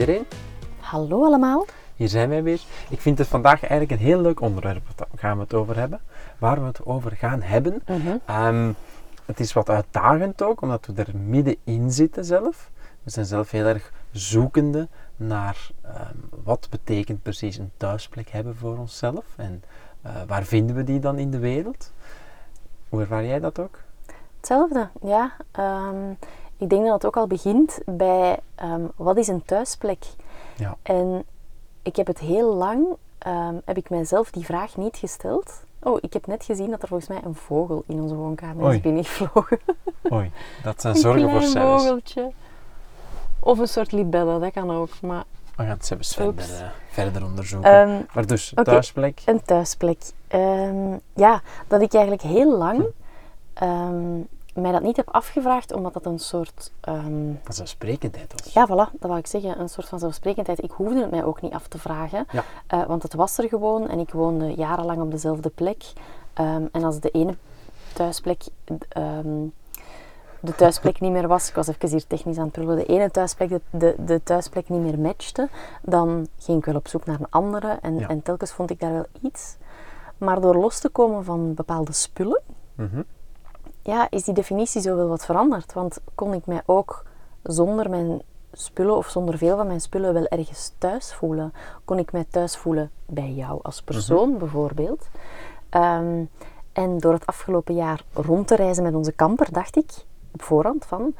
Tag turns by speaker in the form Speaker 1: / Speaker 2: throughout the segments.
Speaker 1: iedereen,
Speaker 2: Hallo allemaal.
Speaker 1: hier zijn wij weer. Ik vind het vandaag eigenlijk een heel leuk onderwerp, daar gaan we het over hebben. Waar we het over gaan hebben. Ehm, het is wat uitdagend ook, omdat we er middenin zitten zelf. We zijn zelf heel erg zoekende naar ehm, wat betekent precies een thuisplek hebben voor onszelf. En eh, waar vinden we die dan in de wereld? Hoe ervaar jij dat ook?
Speaker 3: Hetzelfde, ja. Ehm, ik denk dat het ook al begint bij ehm, wat is een thuisplek?
Speaker 1: Ja.
Speaker 3: En ik heb het heel lang, ehm, heb ik mijzelf die vraag niet gesteld. Oh, ik heb net gezien dat er volgens mij een vogel in onze woonkamer
Speaker 1: Oei.
Speaker 3: is binnengevlogen.
Speaker 1: Oei, dat zijn
Speaker 3: een
Speaker 1: zorgen voor Sebus.
Speaker 3: vogeltje. Of een soort libelle, dat kan ook. Maar
Speaker 1: We gaan het verder, eh, verder onderzoeken.
Speaker 3: ehm,
Speaker 1: maar dus, thuisplek.
Speaker 3: een thuisplek. Ja, dat ik eigenlijk heel lang ehm, mij dat niet heb afgevraagd, omdat dat een soort... ehm,
Speaker 1: Vanzelfsprekendheid was.
Speaker 3: Ja, voilà, dat wou ik zeggen. Een soort van zelfsprekendheid. Ik hoefde het mij ook niet af te vragen.
Speaker 1: Ja.
Speaker 3: eh, want het was er gewoon en ik woonde jarenlang op dezelfde plek. Ehm, en als de ene thuisplek ehm, de thuisplek niet meer was, ik was even hier technisch aan het prullen, de ene thuisplek de, de, de thuisplek niet meer matchte, dan ging ik wel op zoek naar een andere. En,
Speaker 1: Ja.
Speaker 3: en telkens vond ik daar wel iets. Maar door los te komen van bepaalde spullen,
Speaker 1: Mhm.
Speaker 3: Ja, is die definitie zo wel wat veranderd. Want kon ik mij ook zonder mijn spullen of zonder veel van mijn spullen wel ergens thuis voelen? Kon ik mij thuis voelen bij jou als persoon bijvoorbeeld? Ehm, en door het afgelopen jaar rond te reizen met onze kamper, dacht ik op voorhand van...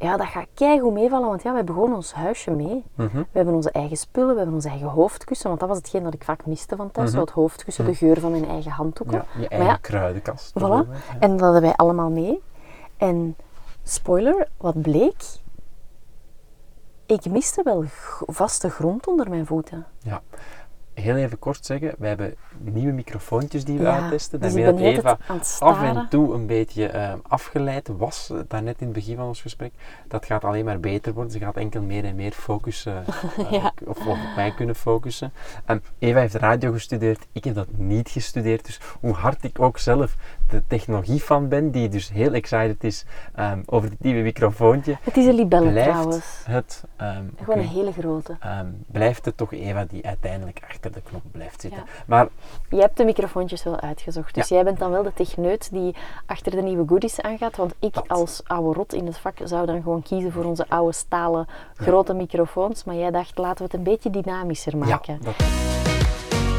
Speaker 3: Ja, dat gaat keigoed meevallen, want ja, we hebben gewoon ons huisje mee.
Speaker 1: Mhm.
Speaker 3: We hebben onze eigen spullen, we hebben ons eigen hoofdkussen, want dat was hetgeen dat ik vaak miste van thuis.
Speaker 1: Mhm.
Speaker 3: zo het hoofdkussen, de geur van mijn eigen handdoeken.
Speaker 1: Ja, je eigen
Speaker 3: ja,
Speaker 1: kruidenkast.
Speaker 3: Voilà. En dat hadden wij allemaal mee. En spoiler, wat bleek? Ik miste wel vaste grond onder mijn voeten.
Speaker 1: Ja. Heel even kort zeggen, we hebben nieuwe microfoontjes die we
Speaker 3: Ja,
Speaker 1: uittesten.
Speaker 3: dus
Speaker 1: Daarmee dat Eva af en toe een beetje eh, afgeleid was, eh, daarnet in het begin van ons gesprek. Dat gaat alleen maar beter worden. Ze gaat enkel meer en meer focussen, eh,
Speaker 3: Ja.
Speaker 1: of, of op mij kunnen focussen. En Eva heeft radio gestudeerd, ik heb dat niet gestudeerd. Dus hoe hard ik ook zelf de technologie van ben, die dus heel excited is ehm, over dit nieuwe microfoontje,
Speaker 3: Het is een libelle trouwens.
Speaker 1: het... ehm,
Speaker 3: Gewoon een hele grote.
Speaker 1: ehm, blijft het toch Eva die uiteindelijk achter de knop blijft zitten.
Speaker 3: Ja.
Speaker 1: Maar
Speaker 3: Je hebt de microfoontjes wel uitgezocht. Dus jij bent dan wel de techneut die achter de nieuwe goodies aangaat. Want ik
Speaker 1: Dat.
Speaker 3: als oude rot in het vak zou dan gewoon kiezen voor onze oude stalen grote microfoons. Maar jij dacht, laten we het een beetje dynamischer maken.
Speaker 1: dat,